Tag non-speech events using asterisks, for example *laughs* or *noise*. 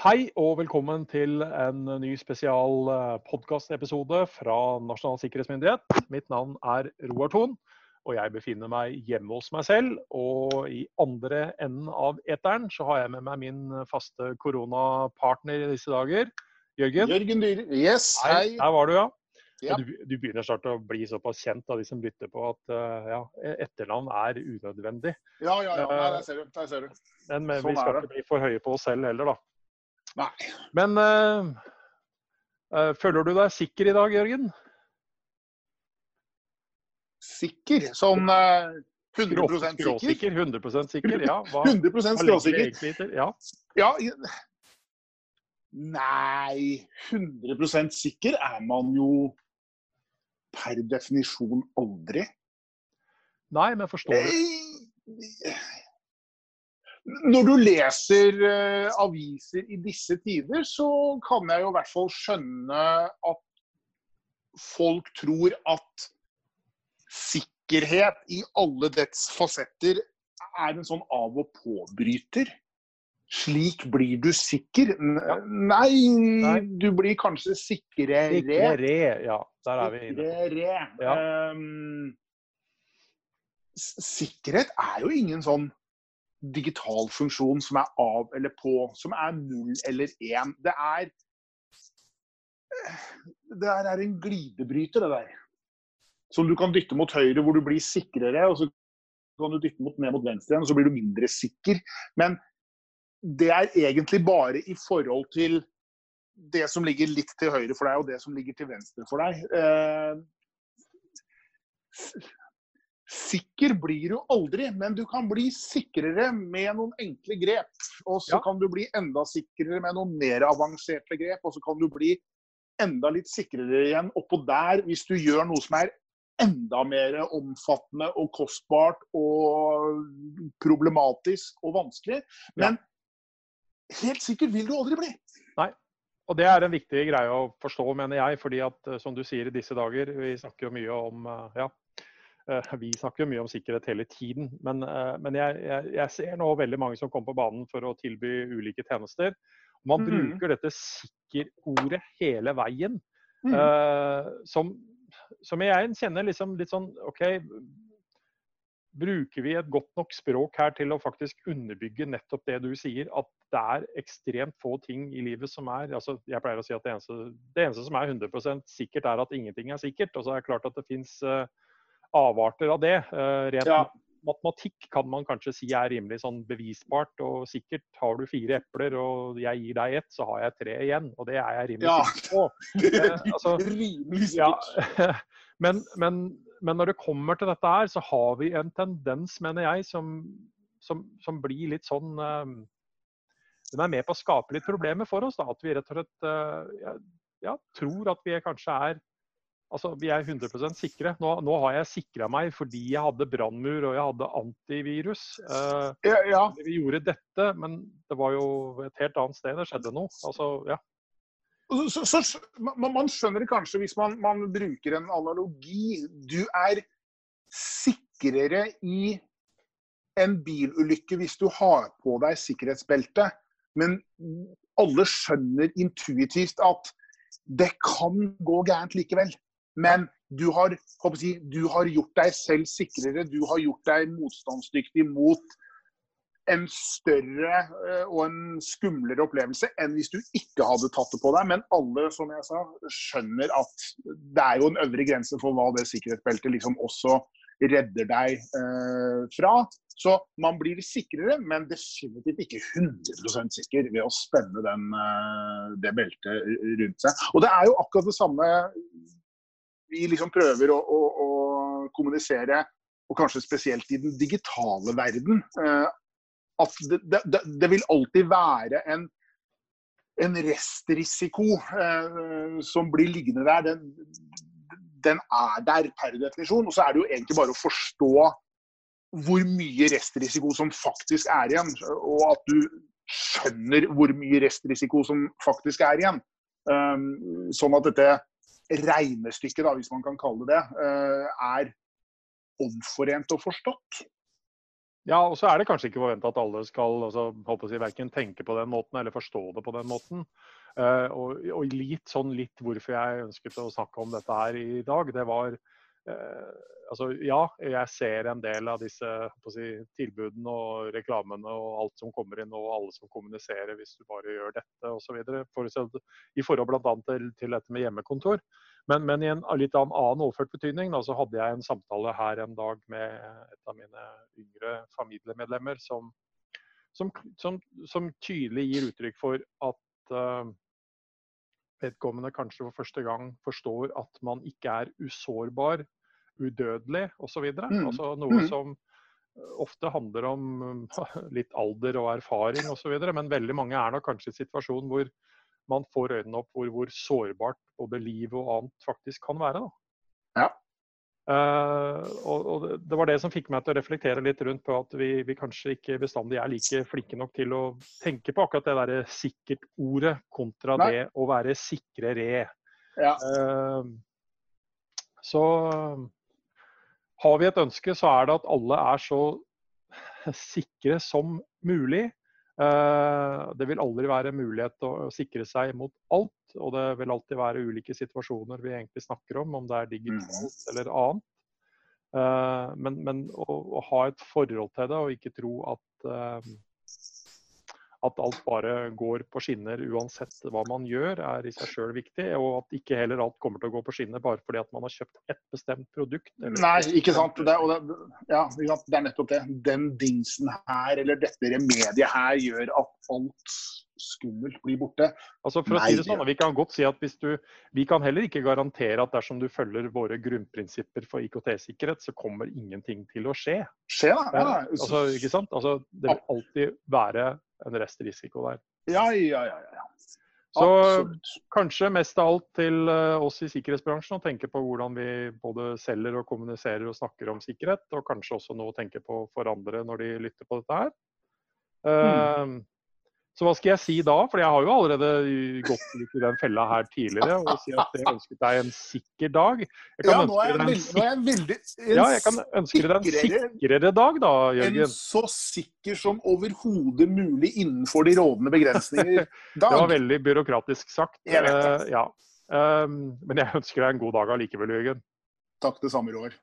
Hei og velkommen til en ny spesial podkastepisode fra Nasjonal sikkerhetsmyndighet. Mitt navn er Roar Thon, og jeg befinner meg hjemme hos meg selv. Og i andre enden av eteren så har jeg med meg min faste koronapartner i disse dager. Jørgen. Jørgen Dyhre. Yes, Hei, der var du, ja. Ja. Du, du begynner snart å bli såpass kjent av de som lytter på at uh, ja, etternavn er unødvendig. Ja, ja, ja. Nei, der ser du. Der ser du. Men, men Sånn vi skal ikke bli for høye på oss selv heller, da. Nei. Men eh, eh, føler du deg sikker i dag, Jørgen? Sikker. Sånn eh, 100 Skrå- sikker. 100% sikker? Ja. *laughs* Hva, 100 hva skråsikker. Ja. Ja. Nei, 100% sikker er man jo per definisjon aldri. Nei, men forstår du? Når du leser eh, aviser i disse tider, så kan jeg jo i hvert fall skjønne at folk tror at sikkerhet i alle dets fasetter er en sånn av og på-bryter. Slik blir du sikker. Nei. du blir kanskje sikrere. Sikrere. Ja, der er vi inne. Sikrere. Ja. Um, sikkerhet er jo ingen sånn digital funksjon som er av eller på, som er null eller én. Det er Det er en glidebryter, det der. Som du kan dytte mot høyre, hvor du blir sikrere. og så kan du dytte mot, ned mot venstre igjen, og så blir du mindre sikker. Men det er egentlig bare i forhold til det som ligger litt til høyre for deg, og det som ligger til venstre for deg. Eh, sikker blir du aldri, men du kan bli sikrere med noen enkle grep. Og så Ja. kan du bli enda sikrere med noen mer avanserte grep, og så kan du bli enda litt sikrere igjen oppå der hvis du gjør noe som er enda mer omfattende og kostbart og problematisk og vanskelig. Men helt sikker vil du aldri bli. Nei. Og det er en viktig greie å forstå, mener jeg. fordi at eh, som du sier i disse dager, vi snakker jo mye om eh, ja, vi snakker jo mye om sikkerhet hele tiden. Men, eh, men jeg, jeg, jeg ser nå veldig mange som kommer på banen for å tilby ulike tjenester. Man mm. bruker dette sikker-ordet hele veien. Mm. Eh, som, som jeg kjenner liksom litt sånn OK, bruker vi et godt nok språk her til å faktisk underbygge nettopp det du sier, at det er ekstremt få ting i livet som er altså Jeg pleier å si at det eneste, det eneste som er 100% sikkert, er at ingenting er sikkert. Og så er det klart at det fins avarter av det. Eh, rent Ja. matematikk kan man kanskje si er rimelig sånn bevisbart. Og sikkert har du fire epler og jeg gir deg ett, så har jeg tre igjen. Og det er jeg rimelig Ja. sikker på. *laughs* Eh, altså, Rimelig ja, *laughs* men, men, men når det kommer til dette her, så har vi en tendens, mener jeg, som, som, som blir litt sånn eh, Den er med på å skape litt problemer for oss. Da. At vi rett og slett ja, tror at vi kanskje er Altså, Vi er 100 sikre. Nå, nå har jeg sikra meg fordi jeg hadde brannmur og jeg hadde antivirus. Eh, Ja, ja. vi gjorde dette, men det var jo et helt annet sted det skjedde noe. Altså, ja. Så, så, så, man, man skjønner det kanskje hvis man, man bruker en analogi. Du er sikrere i en bilulykke hvis du har på deg sikkerhetsbelte. Men alle skjønner intuitivt at det kan gå gærent likevel. Men du har, si, du har gjort deg selv sikrere. Du har gjort deg motstandsdyktig mot en større eh, og en skumlere opplevelse enn hvis du ikke hadde tatt det på deg. Men alle som jeg sa, skjønner at det er jo en øvre grense for hva det sikkerhetsbeltet liksom også redder deg eh, fra. Så man blir sikrere, men definitivt ikke 100 sikker ved å spenne den, eh, det beltet rundt seg. Og det er jo akkurat det samme vi liksom prøver å, å, å kommunisere, og kanskje spesielt i den digitale verden. Eh, at det, det, det vil alltid være en, en restrisiko eh, som blir liggende der. Den, den er der per definisjon. Og så er det jo egentlig bare å forstå hvor mye restrisiko som faktisk er igjen. Og at du skjønner hvor mye restrisiko som faktisk er igjen. Um, sånn at dette regnestykket, da, hvis man kan kalle det det, uh, er omforent og forstått. Ja, og så er det kanskje ikke forventa at alle skal altså, verken tenke på den måten eller forstå det på den måten. Uh, og, og, litt sånn litt hvorfor jeg ønsket å snakke om dette her i dag, det var altså, ja, jeg ser en del av disse si, tilbudene og reklamene og alt som kommer inn, og alle som kommuniserer hvis du bare gjør dette osv. I forhold bl.a. Til, til dette med hjemmekontor. Men, men, i en litt annen, annen overført betydning da, så hadde jeg en samtale her en dag med et av mine yngre familiemedlemmer som, som, som, som tydelig gir uttrykk for at uh, vedkommende kanskje for første gang forstår at man ikke er usårbar, udødelig osv. Mm. Altså noe mm. som ofte handler om *laughs* litt alder og erfaring osv. Men veldig mange er nok kanskje i en situasjon hvor man får øynene opp for hvor sårbart både liv og annet faktisk kan være. Da. Ja. Uh, og, og, Det var det som fikk meg til å reflektere litt rundt på at vi, vi kanskje ikke bestandig er like flinke nok til å tenke på akkurat det derre sikkert-ordet kontra Nei. det å være sikrere. Ja. Uh, så har vi et ønske, så er det at alle er så sikre som mulig. Eh, det vil aldri være mulighet til å sikre seg mot alt. Og det vil alltid være ulike situasjoner vi egentlig snakker om, om det er digitalt mm. eller annet. Eh, men, men å, å, ha et forhold til det og ikke tro at eh, at alt bare går på skinner uansett hva man gjør, er i seg sjøl viktig. Og at ikke heller alt kommer til å gå på skinner bare fordi at man har kjøpt ett bestemt produkt. Nei, ikke sant. Det, det, ja, det er nettopp det. Den dingsen her, eller dette remediet her, gjør at alt skummelt blir borte. Altså for å si det sånn, Vi kan godt si at hvis du, vi kan heller ikke garantere at dersom du følger våre grunnprinsipper for IKT-sikkerhet, så kommer ingenting til å skje. Skje, da? Ja, altså, ikke sant? Altså, det vil alltid være en restrisiko der. Ja, ja, ja. ja. Så Absolutt. kanskje mest av alt til eh, oss i sikkerhetsbransjen å tenke på hvordan vi både selger og kommuniserer og snakker om sikkerhet, og kanskje også noe å tenke på for andre når de lytter på dette her. Mm. Så hva skal jeg si da? For jeg har jo allerede gått litt i den fella her tidligere og si at jeg ønsket deg en sikker dag. ja, nå er, jeg veldig, nå er jeg veldig Ja, jeg kan ønske deg en sikrere dag da, Jørgen. En så sikker som overhodet mulig innenfor de rådende begrensninger dag. *laughs* det var veldig byråkratisk sagt. Jeg vet det. Uh, ja. Um, men jeg ønsker deg en god dag allikevel, Jørgen. Takk det samme, Roar.